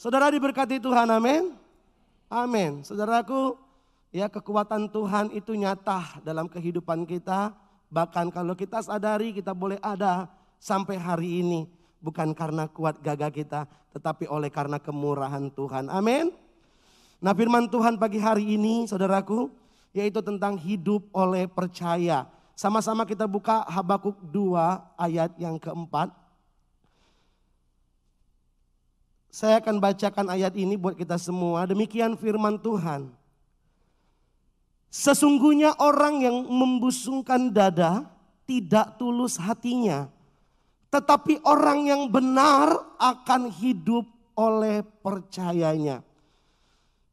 Saudara diberkati Tuhan, amin. Amin. Saudaraku, ya kekuatan Tuhan itu nyata dalam kehidupan kita. Bahkan kalau kita sadari kita boleh ada sampai hari ini. Bukan karena kuat gagah kita, tetapi oleh karena kemurahan Tuhan. Amin. Nah firman Tuhan pagi hari ini saudaraku, yaitu tentang hidup oleh percaya. Sama-sama kita buka Habakuk 2 ayat yang keempat. Saya akan bacakan ayat ini buat kita semua. Demikian firman Tuhan. Sesungguhnya orang yang membusungkan dada tidak tulus hatinya. Tetapi orang yang benar akan hidup oleh percayanya.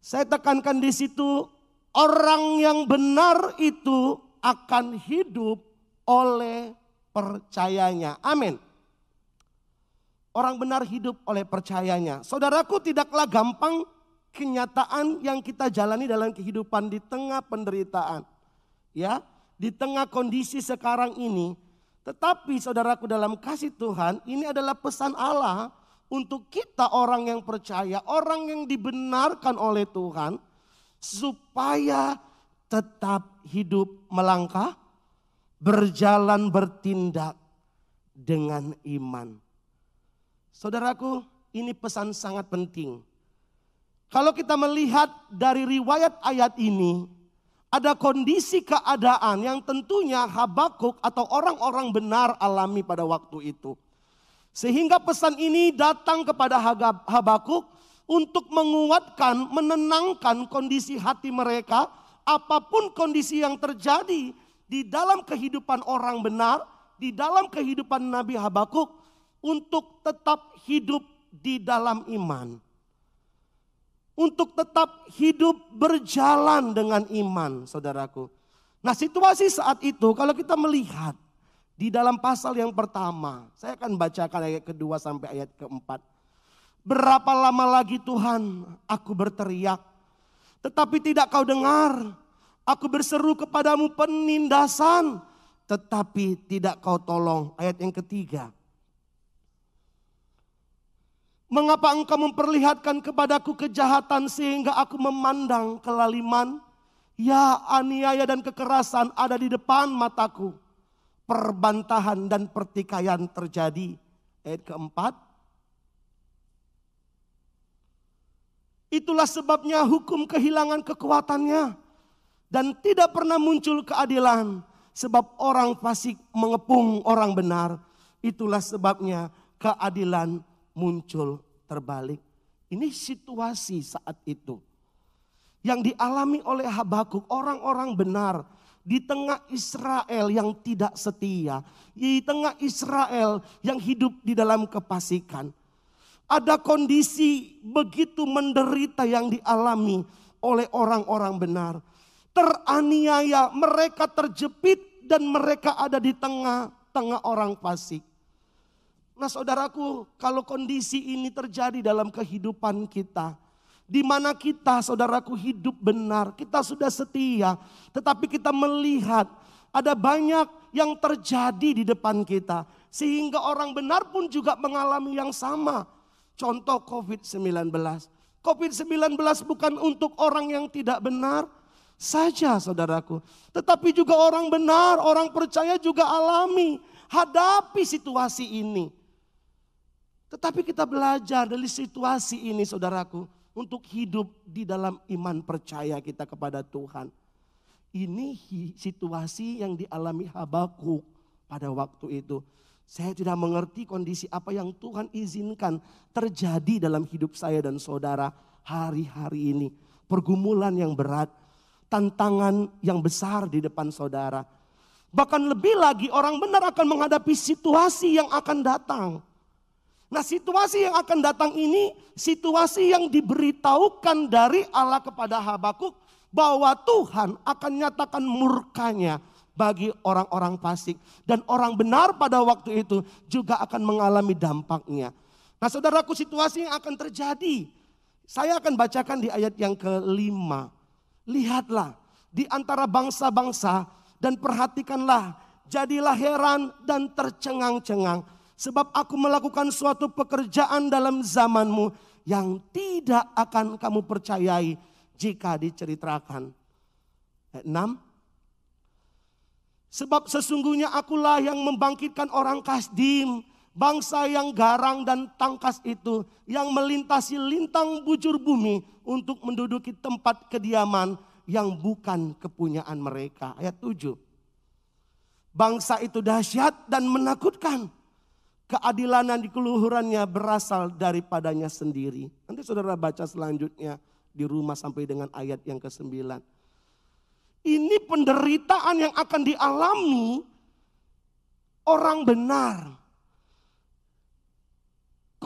Saya tekankan di situ orang yang benar itu akan hidup oleh percayanya. Amin. Orang benar hidup oleh percayanya. Saudaraku tidaklah gampang kenyataan yang kita jalani dalam kehidupan di tengah penderitaan. Ya, di tengah kondisi sekarang ini. Tetapi saudaraku dalam kasih Tuhan, ini adalah pesan Allah untuk kita orang yang percaya, orang yang dibenarkan oleh Tuhan supaya tetap hidup melangkah, berjalan bertindak dengan iman. Saudaraku, ini pesan sangat penting. Kalau kita melihat dari riwayat ayat ini, ada kondisi keadaan yang tentunya Habakuk atau orang-orang benar alami pada waktu itu. Sehingga pesan ini datang kepada Habakuk untuk menguatkan, menenangkan kondisi hati mereka, apa pun kondisi yang terjadi di dalam kehidupan orang benar, di dalam kehidupan Nabi Habakuk, untuk tetap hidup di dalam iman. Untuk tetap hidup berjalan dengan iman, saudaraku. Nah situasi saat itu kalau kita melihat di dalam pasal yang pertama, saya akan bacakan ayat kedua sampai ayat keempat. Berapa lama lagi Tuhan aku berteriak, tetapi tidak kau dengar. Aku berseru kepadamu penindasan, tetapi tidak kau tolong. Ayat yang ketiga. Mengapa engkau memperlihatkan kepadaku kejahatan sehingga aku memandang kelaliman? Ya aniaya dan kekerasan ada di depan mataku. Perbantahan dan pertikaian terjadi. Ayat keempat. Itulah sebabnya hukum kehilangan kekuatannya. Dan tidak pernah muncul keadilan. Sebab orang fasik mengepung orang benar. Itulah sebabnya keadilan muncul terbalik. Ini situasi saat itu. Yang dialami oleh Habakuk orang-orang benar di tengah Israel yang tidak setia, di tengah Israel yang hidup di dalam kepasikan. Ada kondisi begitu menderita yang dialami oleh orang-orang benar. Teraniaya, mereka terjepit dan mereka ada di tengah-tengah orang fasik. Nah saudaraku, kalau kondisi ini terjadi dalam kehidupan kita, di mana kita saudaraku hidup benar, kita sudah setia, tetapi kita melihat ada banyak yang terjadi di depan kita. Sehingga orang benar pun juga mengalami yang sama. Contoh COVID-19. COVID-19 bukan untuk orang yang tidak benar saja saudaraku. Tetapi juga orang benar, orang percaya juga alami. Hadapi situasi ini. Tetapi kita belajar dari situasi ini saudaraku. Untuk hidup di dalam iman percaya kita kepada Tuhan. Ini situasi yang dialami Habakuk pada waktu itu. Saya tidak mengerti kondisi apa yang Tuhan izinkan terjadi dalam hidup saya dan saudara hari-hari ini. Pergumulan yang berat, tantangan yang besar di depan saudara. Bahkan lebih lagi orang benar akan menghadapi situasi yang akan datang. Nah situasi yang akan datang ini situasi yang diberitahukan dari Allah kepada Habakuk bahwa Tuhan akan nyatakan murkanya bagi orang-orang fasik dan orang benar pada waktu itu juga akan mengalami dampaknya. Nah saudaraku situasi yang akan terjadi saya akan bacakan di ayat yang kelima. Lihatlah di antara bangsa-bangsa dan perhatikanlah jadilah heran dan tercengang-cengang Sebab aku melakukan suatu pekerjaan dalam zamanmu yang tidak akan kamu percayai jika diceritakan. Ayat 6. Sebab sesungguhnya akulah yang membangkitkan orang Kasdim, bangsa yang garang dan tangkas itu, yang melintasi lintang bujur bumi untuk menduduki tempat kediaman yang bukan kepunyaan mereka. Ayat 7. Bangsa itu dahsyat dan menakutkan keadilan dan dikeluhurannya berasal daripadanya sendiri. Nanti saudara baca selanjutnya di rumah sampai dengan ayat yang ke-9. Ini penderitaan yang akan dialami orang benar.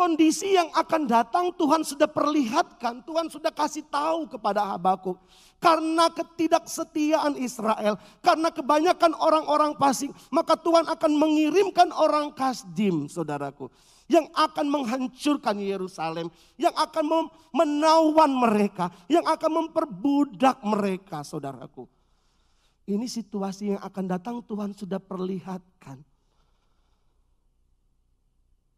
Kondisi yang akan datang Tuhan sudah perlihatkan, Tuhan sudah kasih tahu kepada Habakuk. Karena ketidaksetiaan Israel, karena kebanyakan orang-orang pasik, maka Tuhan akan mengirimkan orang Kasdim, saudaraku. Yang akan menghancurkan Yerusalem, yang akan menawan mereka, yang akan memperbudak mereka, saudaraku. Ini situasi yang akan datang Tuhan sudah perlihatkan.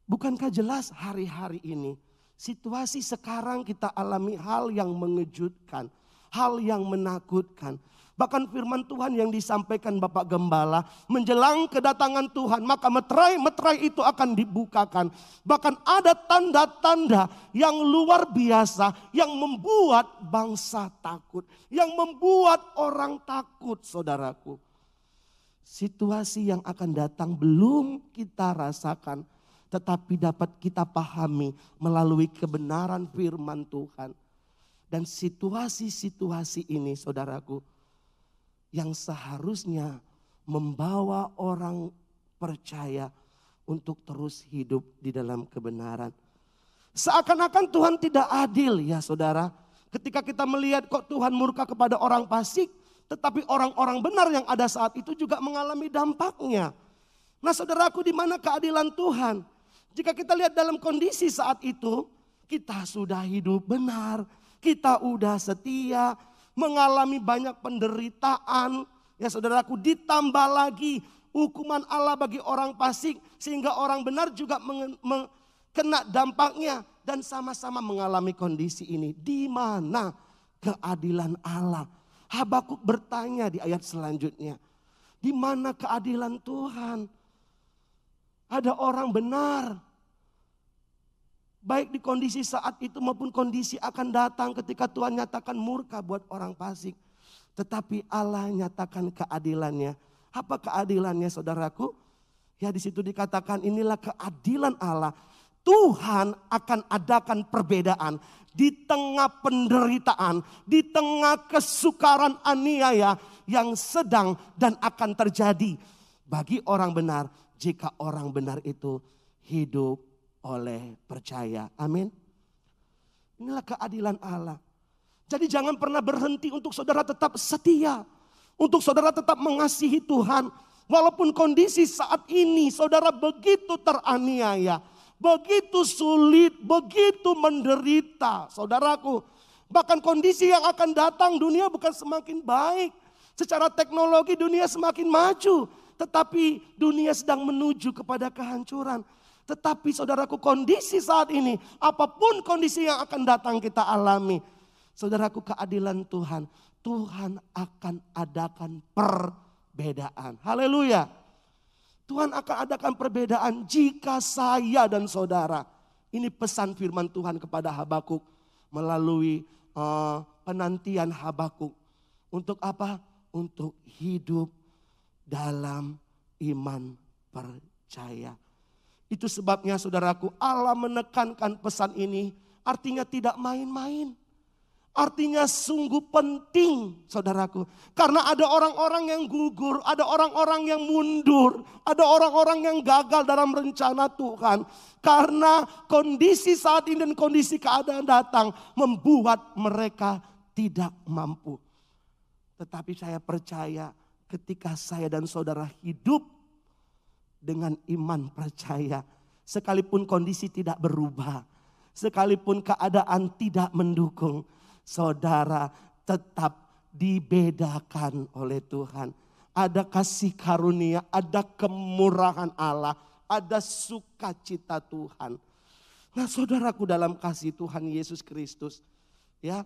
Bukankah jelas hari-hari ini situasi sekarang kita alami hal yang mengejutkan, hal yang menakutkan. Bahkan firman Tuhan yang disampaikan Bapak Gembala menjelang kedatangan Tuhan maka meterai-meterai itu akan dibukakan. Bahkan ada tanda-tanda yang luar biasa yang membuat bangsa takut. Yang membuat orang takut saudaraku. Situasi yang akan datang belum kita rasakan tetapi dapat kita pahami melalui kebenaran firman Tuhan. Dan situasi-situasi ini saudaraku yang seharusnya membawa orang percaya untuk terus hidup di dalam kebenaran. Seakan-akan Tuhan tidak adil ya saudara. Ketika kita melihat kok Tuhan murka kepada orang fasik, tetapi orang-orang benar yang ada saat itu juga mengalami dampaknya. Nah saudaraku di mana keadilan Tuhan? Jika kita lihat dalam kondisi saat itu, kita sudah hidup benar, kita sudah setia, mengalami banyak penderitaan. Ya saudaraku ditambah lagi hukuman Allah bagi orang fasik sehingga orang benar juga kena dampaknya dan sama-sama mengalami kondisi ini. Di mana keadilan Allah? Habakuk bertanya di ayat selanjutnya. Di mana keadilan Tuhan? Ada orang benar. Baik di kondisi saat itu maupun kondisi akan datang ketika Tuhan nyatakan murka buat orang fasik. Tetapi Allah nyatakan keadilannya. Apa keadilannya saudaraku? Ya di situ dikatakan inilah keadilan Allah. Tuhan akan adakan perbedaan di tengah penderitaan, di tengah kesukaran aniaya yang sedang dan akan terjadi bagi orang benar jika orang benar itu hidup oleh percaya. Amin. Inilah keadilan Allah. Jadi jangan pernah berhenti untuk saudara tetap setia. Untuk saudara tetap mengasihi Tuhan. Walaupun kondisi saat ini saudara begitu teraniaya. Begitu sulit, begitu menderita. Saudaraku, bahkan kondisi yang akan datang dunia bukan semakin baik. Secara teknologi dunia semakin maju. Tetapi dunia sedang menuju kepada kehancuran. Tetapi saudaraku kondisi saat ini, apa pun kondisi yang akan datang kita alami. Saudaraku keadilan Tuhan, Tuhan akan adakan perbedaan. Haleluya. Tuhan akan adakan perbedaan jika saya dan saudara. Ini pesan firman Tuhan kepada Habakuk melalui uh, penantian Habakuk. Untuk apa? Untuk hidup dalam iman percaya. Itu sebabnya saudaraku Allah menekankan pesan ini artinya tidak main-main. Artinya sungguh penting saudaraku. Karena ada orang-orang yang gugur, ada orang-orang yang mundur, ada orang-orang yang gagal dalam rencana Tuhan. Karena kondisi saat ini dan kondisi keadaan datang membuat mereka tidak mampu. Tetapi saya percaya ketika saya dan saudara hidup dengan iman percaya, sekalipun kondisi tidak berubah, sekalipun keadaan tidak mendukung, saudara tetap dibedakan oleh Tuhan. Ada kasih karunia, ada kemurahan Allah, ada sukacita Tuhan. Nah saudaraku dalam kasih Tuhan Yesus Kristus. Ya,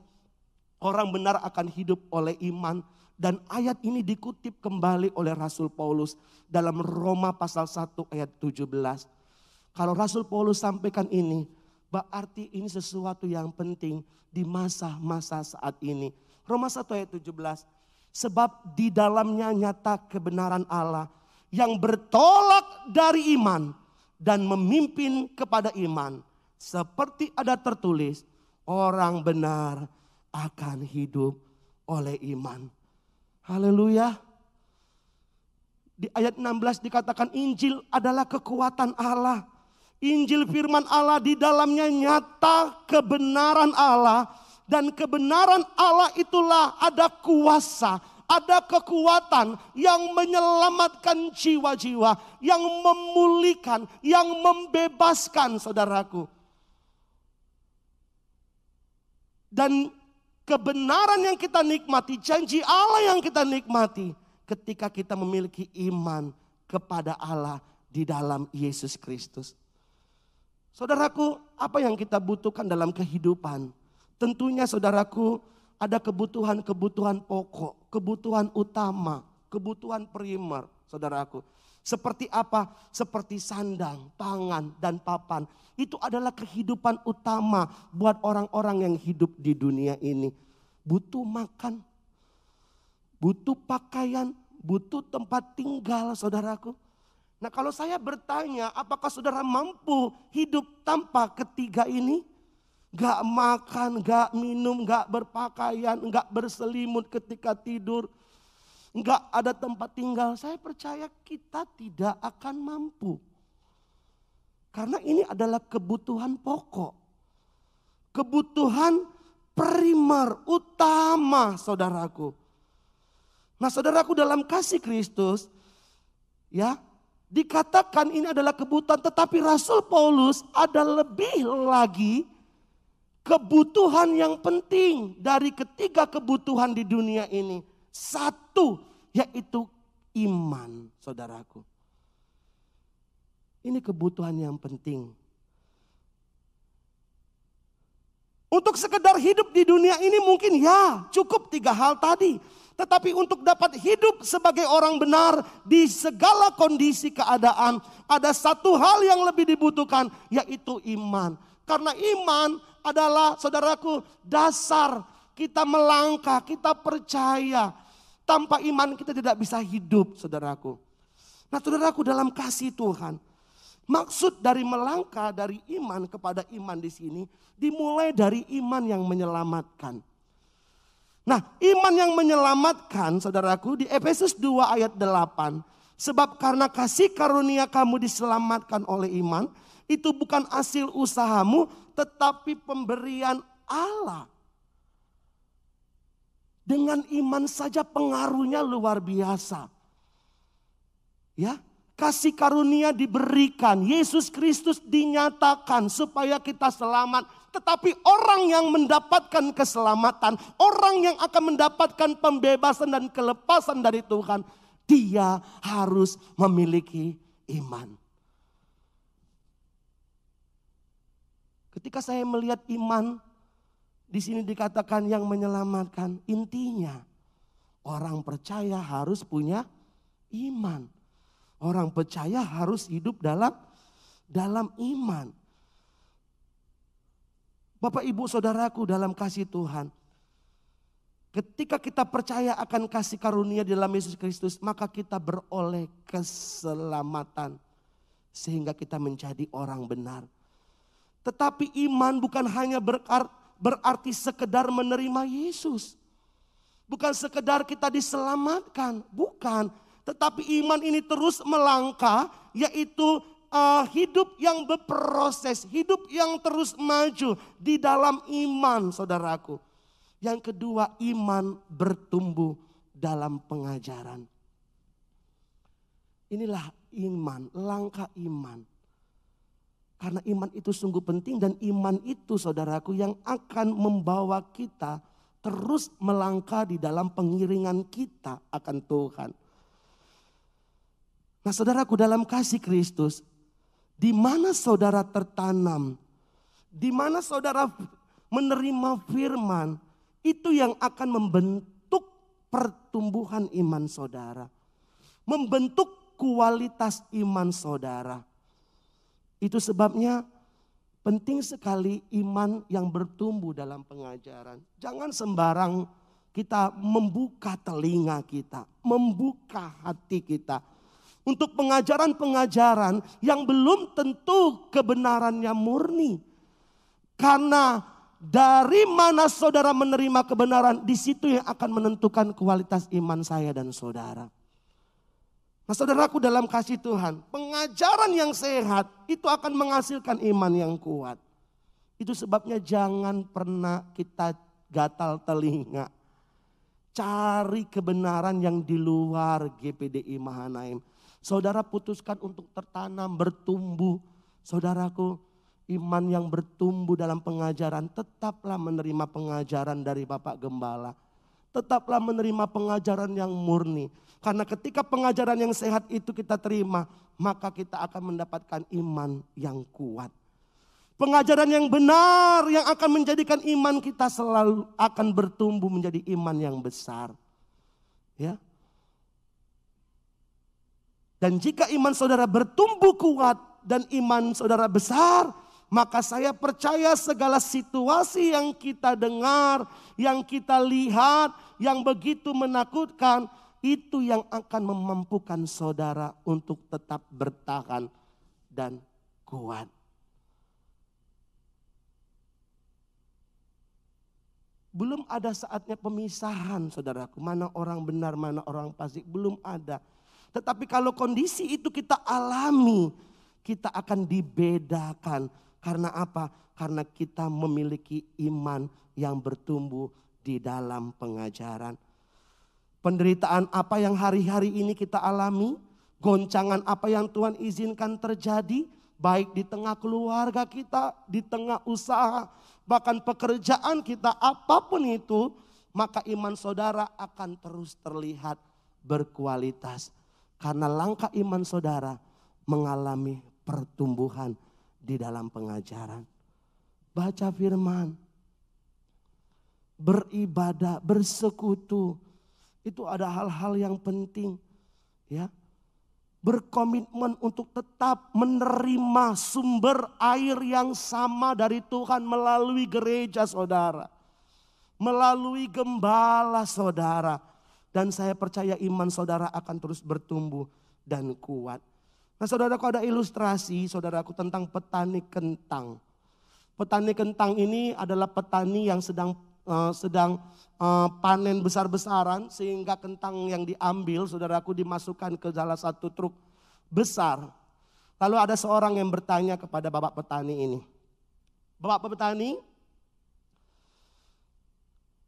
orang benar akan hidup oleh iman. Dan ayat ini dikutip kembali oleh Rasul Paulus dalam Roma pasal 1 ayat 17. Kalau Rasul Paulus sampaikan ini, berarti ini sesuatu yang penting di masa-masa saat ini. Roma 1 ayat 17. Sebab di dalamnya nyata kebenaran Allah yang bertolak dari iman dan memimpin kepada iman. Seperti ada tertulis, orang benar akan hidup oleh iman. Haleluya. Di ayat 16 dikatakan Injil adalah kekuatan Allah. Injil firman Allah di dalamnya nyata kebenaran Allah. Dan kebenaran Allah itulah ada kuasa, ada kekuatan yang menyelamatkan jiwa-jiwa, yang memulihkan, yang membebaskan saudaraku. Dan kebenaran yang kita nikmati, janji Allah yang kita nikmati ketika kita memiliki iman kepada Allah di dalam Yesus Kristus. Saudaraku, apa yang kita butuhkan dalam kehidupan? Tentunya saudaraku, ada kebutuhan-kebutuhan pokok, kebutuhan utama, kebutuhan primer, saudaraku. Seperti apa? Seperti sandang, pangan, dan papan. Itu adalah kehidupan utama buat orang-orang yang hidup di dunia ini. Butuh makan, butuh pakaian, butuh tempat tinggal saudaraku. Nah kalau saya bertanya apakah saudara mampu hidup tanpa ketiga ini? Gak makan, gak minum, gak berpakaian, gak berselimut ketika tidur nggak ada tempat tinggal, saya percaya kita tidak akan mampu. Karena ini adalah kebutuhan pokok. Kebutuhan primer, utama saudaraku. Nah saudaraku dalam kasih Kristus, ya dikatakan ini adalah kebutuhan tetapi Rasul Paulus ada lebih lagi kebutuhan yang penting dari ketiga kebutuhan di dunia ini. Satu yaitu iman, saudaraku. Ini kebutuhan yang penting. Untuk sekedar hidup di dunia ini mungkin ya cukup tiga hal tadi. Tetapi untuk dapat hidup sebagai orang benar di segala kondisi keadaan. Ada satu hal yang lebih dibutuhkan yaitu iman. Karena iman adalah saudaraku dasar kita melangkah, kita percaya tanpa iman kita tidak bisa hidup, saudaraku. Nah, saudaraku dalam kasih Tuhan, maksud dari melangkah dari iman kepada iman di sini dimulai dari iman yang menyelamatkan. Nah, iman yang menyelamatkan, saudaraku, di Efesus 2 ayat 8. Sebab karena kasih karunia kamu diselamatkan oleh iman, itu bukan hasil usahamu, tetapi pemberian Allah. Dengan iman saja pengaruhnya luar biasa. Ya, kasih karunia diberikan, Yesus Kristus dinyatakan supaya kita selamat. Tetapi orang yang mendapatkan keselamatan, orang yang akan mendapatkan pembebasan dan kelepasan dari Tuhan, dia harus memiliki iman. Ketika saya melihat iman di sini dikatakan yang menyelamatkan. Intinya orang percaya harus punya iman. Orang percaya harus hidup dalam dalam iman. Bapak Ibu Saudaraku dalam kasih Tuhan. Ketika kita percaya akan kasih karunia di dalam Yesus Kristus, maka kita beroleh keselamatan sehingga kita menjadi orang benar. Tetapi iman bukan hanya berarti berarti sekedar menerima Yesus. Bukan sekedar kita diselamatkan, bukan. Tetapi iman ini terus melangkah, yaitu uh, hidup yang berproses, hidup yang terus maju di dalam iman, saudaraku. Yang kedua, iman bertumbuh dalam pengajaran. Inilah iman, langkah iman karena iman itu sungguh penting dan iman itu saudaraku yang akan membawa kita terus melangkah di dalam pengiringan kita akan Tuhan. Nah saudaraku dalam kasih Kristus, di mana saudara tertanam, Di mana saudara menerima firman, itu yang akan membentuk pertumbuhan iman saudara. Membentuk kualitas iman saudara. Itu sebabnya penting sekali iman yang bertumbuh dalam pengajaran. Jangan sembarang kita membuka telinga kita, membuka hati kita untuk pengajaran-pengajaran yang belum tentu kebenarannya murni. Karena dari mana saudara menerima kebenaran, di situ yang akan menentukan kualitas iman saya dan saudara. Nah saudaraku dalam kasih Tuhan, pengajaran yang sehat itu akan menghasilkan iman yang kuat. Itu sebabnya jangan pernah kita gatal telinga. Cari kebenaran yang di luar GPDI Mahanaim. Saudara putuskan untuk tertanam, bertumbuh. Saudaraku, iman yang bertumbuh dalam pengajaran, tetaplah menerima pengajaran dari Bapak Gembala. Tetaplah menerima pengajaran yang murni karena ketika pengajaran yang sehat itu kita terima, maka kita akan mendapatkan iman yang kuat. Pengajaran yang benar yang akan menjadikan iman kita selalu akan bertumbuh menjadi iman yang besar. Ya. Dan jika iman saudara bertumbuh kuat dan iman saudara besar, maka saya percaya segala situasi yang kita dengar, yang kita lihat, yang begitu menakutkan, itu yang akan memampukan saudara untuk tetap bertahan dan kuat. Belum ada saatnya pemisahan saudaraku. Mana orang benar, mana orang fasik. Belum ada. Tetapi kalau kondisi itu kita alami. Kita akan dibedakan. Karena apa? Karena kita memiliki iman yang bertumbuh di dalam pengajaran. Penderitaan apa yang hari-hari ini kita alami, goncangan apa yang Tuhan izinkan terjadi, baik di tengah keluarga kita, di tengah usaha, bahkan pekerjaan kita, apa pun itu, maka iman saudara akan terus terlihat berkualitas. Karena langkah iman saudara mengalami pertumbuhan di dalam pengajaran. Baca firman, beribadah, bersekutu, itu ada hal-hal yang penting. Ya. Berkomitmen untuk tetap menerima sumber air yang sama dari Tuhan melalui gereja saudara. Melalui gembala saudara. Dan saya percaya iman saudara akan terus bertumbuh dan kuat. Nah saudaraku ada ilustrasi saudaraku tentang petani kentang. Petani kentang ini adalah petani yang sedang uh, sedang uh, panen besar-besaran sehingga kentang yang diambil saudaraku dimasukkan ke salah satu truk besar. Lalu ada seorang yang bertanya kepada bapak petani ini. Bapak petani,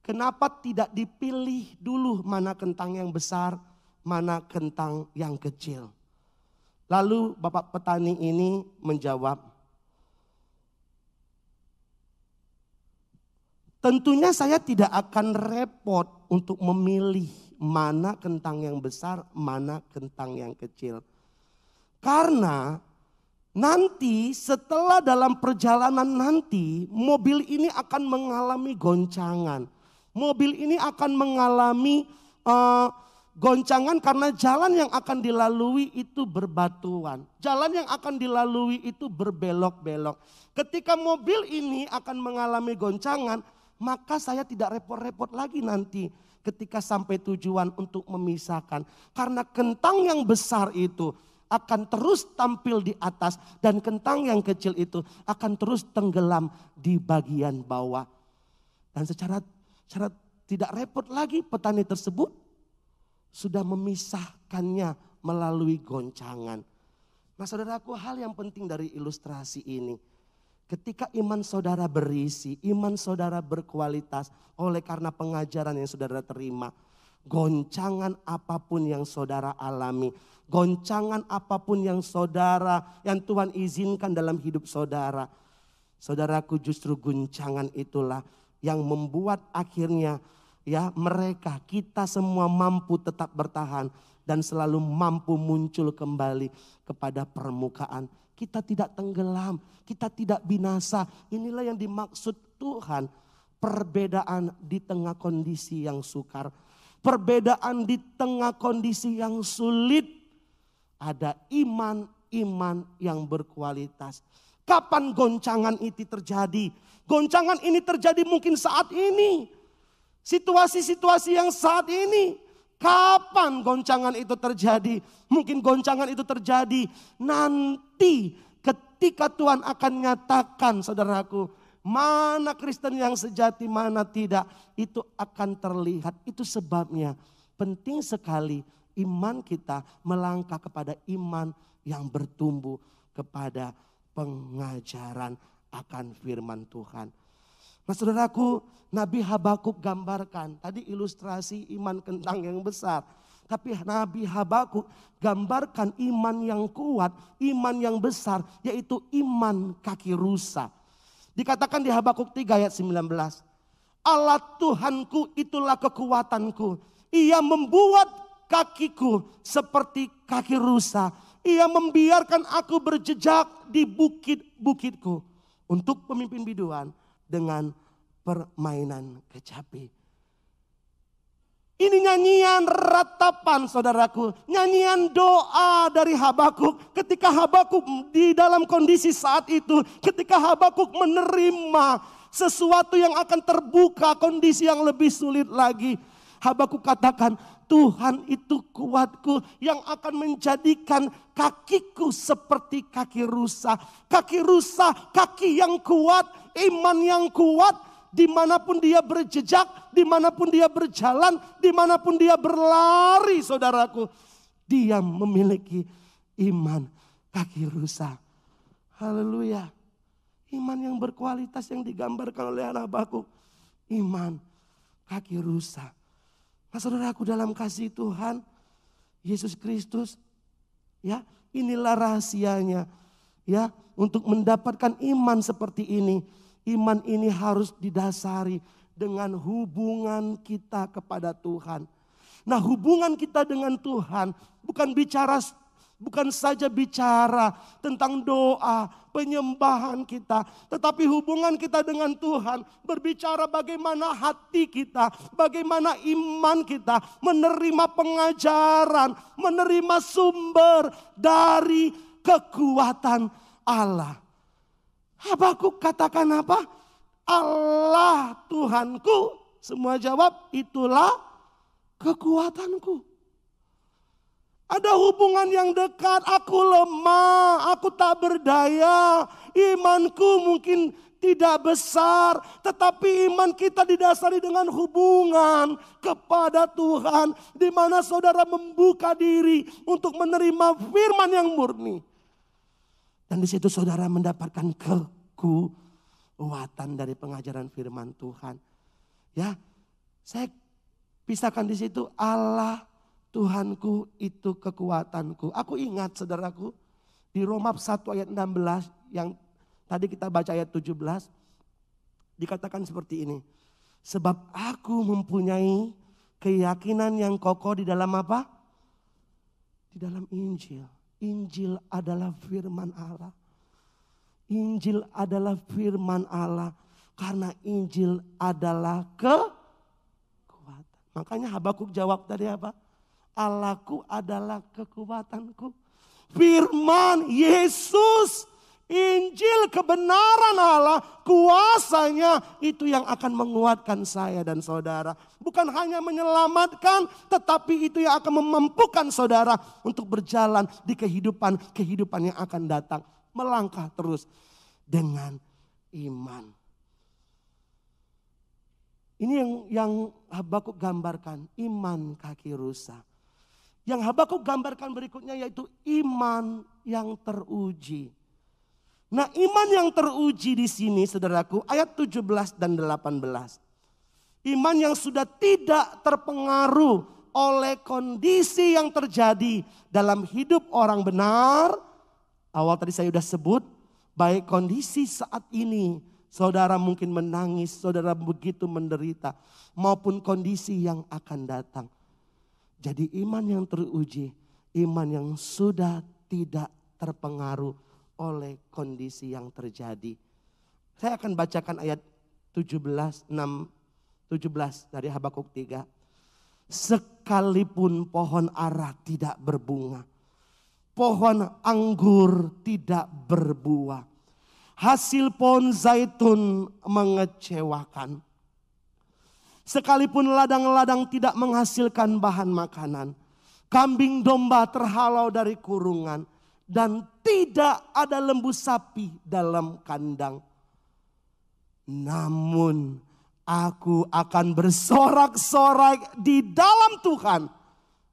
kenapa tidak dipilih dulu mana kentang yang besar, mana kentang yang kecil? Lalu bapak petani ini menjawab, Tentunya saya tidak akan repot untuk memilih mana kentang yang besar, mana kentang yang kecil. Karena nanti setelah dalam perjalanan nanti mobil ini akan mengalami goncangan. Mobil ini akan mengalami uh, goncangan karena jalan yang akan dilalui itu berbatuan. Jalan yang akan dilalui itu berbelok-belok. Ketika mobil ini akan mengalami goncangan, maka saya tidak repot-repot lagi nanti ketika sampai tujuan untuk memisahkan. Karena kentang yang besar itu akan terus tampil di atas dan kentang yang kecil itu akan terus tenggelam di bagian bawah. Dan secara, secara tidak repot lagi petani tersebut sudah memisahkannya melalui goncangan. Nah saudaraku hal yang penting dari ilustrasi ini Ketika iman saudara berisi, iman saudara berkualitas oleh karena pengajaran yang saudara terima. Goncangan apa pun yang saudara alami, goncangan apa pun yang saudara, yang Tuhan izinkan dalam hidup saudara. Saudaraku justru guncangan itulah yang membuat akhirnya ya mereka kita semua mampu tetap bertahan dan selalu mampu muncul kembali kepada permukaan kita tidak tenggelam, kita tidak binasa. Inilah yang dimaksud Tuhan. Perbedaan di tengah kondisi yang sukar. Perbedaan di tengah kondisi yang sulit. Ada iman-iman yang berkualitas. Kapan goncangan itu terjadi? Goncangan ini terjadi mungkin saat ini. Situasi-situasi yang saat ini. Kapan goncangan itu terjadi? Mungkin goncangan itu terjadi nanti ketika Tuhan akan nyatakan saudaraku. Mana Kristen yang sejati, mana tidak. Itu akan terlihat. Itu sebabnya penting sekali iman kita melangkah kepada iman yang bertumbuh kepada pengajaran akan firman Tuhan. Nah saudaraku, Nabi Habakuk gambarkan, tadi ilustrasi iman kentang yang besar. Tapi Nabi Habakuk gambarkan iman yang kuat, iman yang besar, yaitu iman kaki rusa. Dikatakan di Habakuk 3 ayat 19. Allah Tuhanku itulah kekuatanku. Ia membuat kakiku seperti kaki rusa. Ia membiarkan aku berjejak di bukit-bukitku. Untuk pemimpin biduan dengan permainan kecapi. Ini nyanyian ratapan saudaraku. Nyanyian doa dari Habakuk. Ketika Habakuk di dalam kondisi saat itu. Ketika Habakuk menerima sesuatu yang akan terbuka. Kondisi yang lebih sulit lagi. Habakuk katakan Tuhan itu kuatku yang akan menjadikan kakiku seperti kaki rusa. Kaki rusa, kaki yang kuat, iman yang kuat, di mana pun dia berjejak, di mana pun dia berjalan, di mana pun dia berlari saudaraku. Dia memiliki iman kaki rusa. Haleluya. Iman yang berkualitas yang digambarkan oleh anak baku. Iman kaki rusa. Nah saudaraku dalam kasih Tuhan, Yesus Kristus, ya inilah rahasianya. Ya, untuk mendapatkan iman seperti ini Iman ini harus didasari dengan hubungan kita kepada Tuhan. Nah, hubungan kita dengan Tuhan bukan bicara bukan saja bicara tentang doa, penyembahan kita, tetapi hubungan kita dengan Tuhan berbicara bagaimana hati kita, bagaimana iman kita menerima pengajaran, menerima sumber dari kekuatan Allah. Habakuk katakan apa? Allah Tuhanku. Semua jawab itulah kekuatanku. Ada hubungan yang dekat, aku lemah, aku tak berdaya, imanku mungkin tidak besar, tetapi iman kita didasari dengan hubungan kepada Tuhan, di mana saudara membuka diri untuk menerima firman yang murni. Dan di situ saudara mendapatkan kekuatan dari pengajaran firman Tuhan. Ya, saya pisahkan di situ Allah Tuhanku itu kekuatanku. Aku ingat saudaraku di Roma 1 ayat 16 yang tadi kita baca ayat 17 dikatakan seperti ini. Sebab aku mempunyai keyakinan yang kokoh di dalam apa? Di dalam Injil. Injil adalah firman Allah. Injil adalah firman Allah. Karena Injil adalah kekuatan. Makanya Habakuk jawab tadi apa? Allahku adalah kekuatanku. Firman Yesus Injil kebenaran Allah, kuasanya itu yang akan menguatkan saya dan saudara. Bukan hanya menyelamatkan, tetapi itu yang akan memampukan saudara untuk berjalan di kehidupan-kehidupan yang akan datang. Melangkah terus dengan iman. Ini yang yang Habakuk gambarkan, iman kaki rusa. Yang Habakuk gambarkan berikutnya yaitu iman yang teruji. Nah iman yang teruji di sini saudaraku ayat 17 dan 18. Iman yang sudah tidak terpengaruh oleh kondisi yang terjadi dalam hidup orang benar. Awal tadi saya sudah sebut baik kondisi saat ini saudara mungkin menangis, saudara begitu menderita maupun kondisi yang akan datang. Jadi iman yang teruji, iman yang sudah tidak terpengaruh oleh kondisi yang terjadi. Saya akan bacakan ayat 17, 6, 17 dari Habakuk 3. Sekalipun pohon ara tidak berbunga, pohon anggur tidak berbuah, hasil pohon zaitun mengecewakan. Sekalipun ladang-ladang tidak menghasilkan bahan makanan, kambing domba terhalau dari kurungan, dan tidak ada lembu sapi dalam kandang. Namun aku akan bersorak-sorai di dalam Tuhan,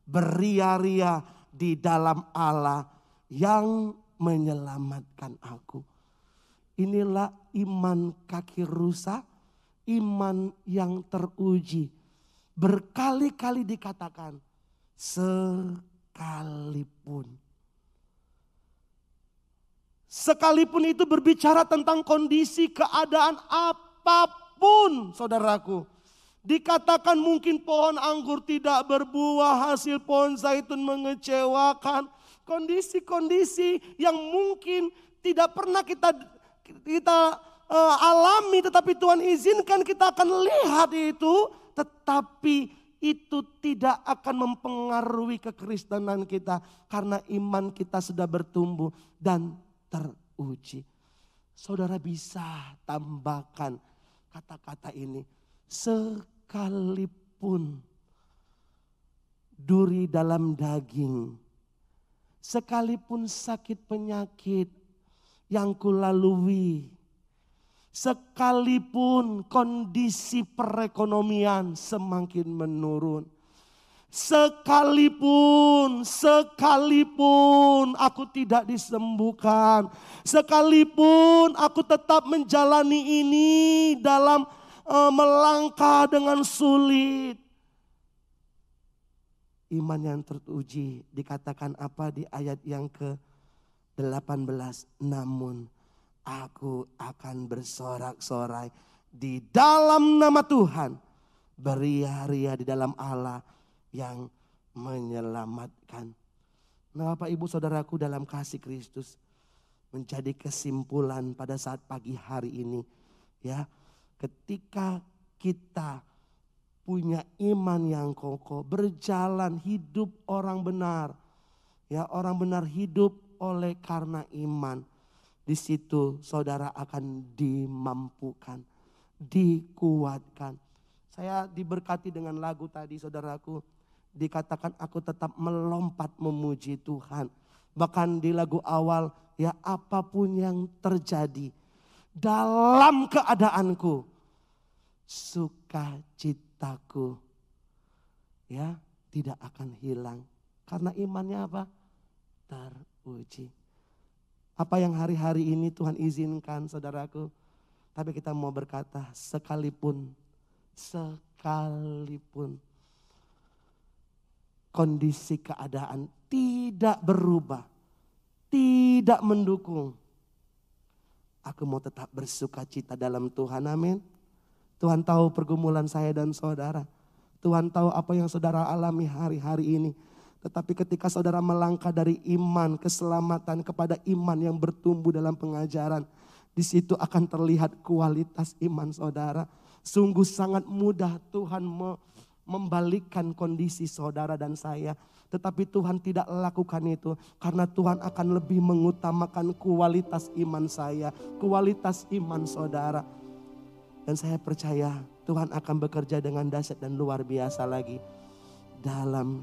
beria-ria di dalam Allah yang menyelamatkan aku. Inilah iman kaki rusak iman yang teruji. Berkali-kali dikatakan, sekalipun. Sekalipun itu berbicara tentang kondisi keadaan apa pun, saudaraku. Dikatakan mungkin pohon anggur tidak berbuah, hasil pohon zaitun mengecewakan. Kondisi-kondisi yang mungkin tidak pernah kita kita uh, alami tetapi Tuhan izinkan kita akan lihat itu tetapi itu tidak akan mempengaruhi kekristenan kita karena iman kita sudah bertumbuh dan teruji. Saudara bisa tambahkan kata-kata ini sekalipun duri dalam daging sekalipun sakit penyakit yang kulalui sekalipun kondisi perekonomian semakin menurun. Sekalipun, sekalipun aku tidak disembuhkan, sekalipun aku tetap menjalani ini dalam uh, melangkah dengan sulit. Iman yang teruji dikatakan apa di ayat yang ke-18. Namun Aku akan bersorak-sorai di dalam nama Tuhan. Beria-ria di dalam Allah yang menyelamatkan. Nah Bapak Ibu Saudaraku dalam kasih Kristus. Menjadi kesimpulan pada saat pagi hari ini. Ya, ketika kita punya iman yang kokoh, berjalan hidup orang benar. Ya, orang benar hidup oleh karena iman di situ saudara akan dimampukan, dikuatkan. Saya diberkati dengan lagu tadi saudaraku. Dikatakan aku tetap melompat memuji Tuhan. Bahkan di lagu awal ya apa pun yang terjadi dalam keadaanku. Sukacitaku ya tidak akan hilang. Karena imannya apa? Teruji. Apa yang hari-hari ini Tuhan izinkan saudaraku. Tapi kita mau berkata sekalipun, sekalipun kondisi keadaan tidak berubah, tidak mendukung. Aku mau tetap bersuka cita dalam Tuhan, amin. Tuhan tahu pergumulan saya dan saudara. Tuhan tahu apa yang saudara alami hari-hari ini. Tetapi ketika saudara melangkah dari iman keselamatan kepada iman yang bertumbuh dalam pengajaran. Di situ akan terlihat kualitas iman saudara. Sungguh sangat mudah Tuhan membalikkan kondisi saudara dan saya. Tetapi Tuhan tidak lakukan itu karena Tuhan akan lebih mengutamakan kualitas iman saya, kualitas iman saudara. Dan saya percaya Tuhan akan bekerja dengan dahsyat dan luar biasa lagi dalam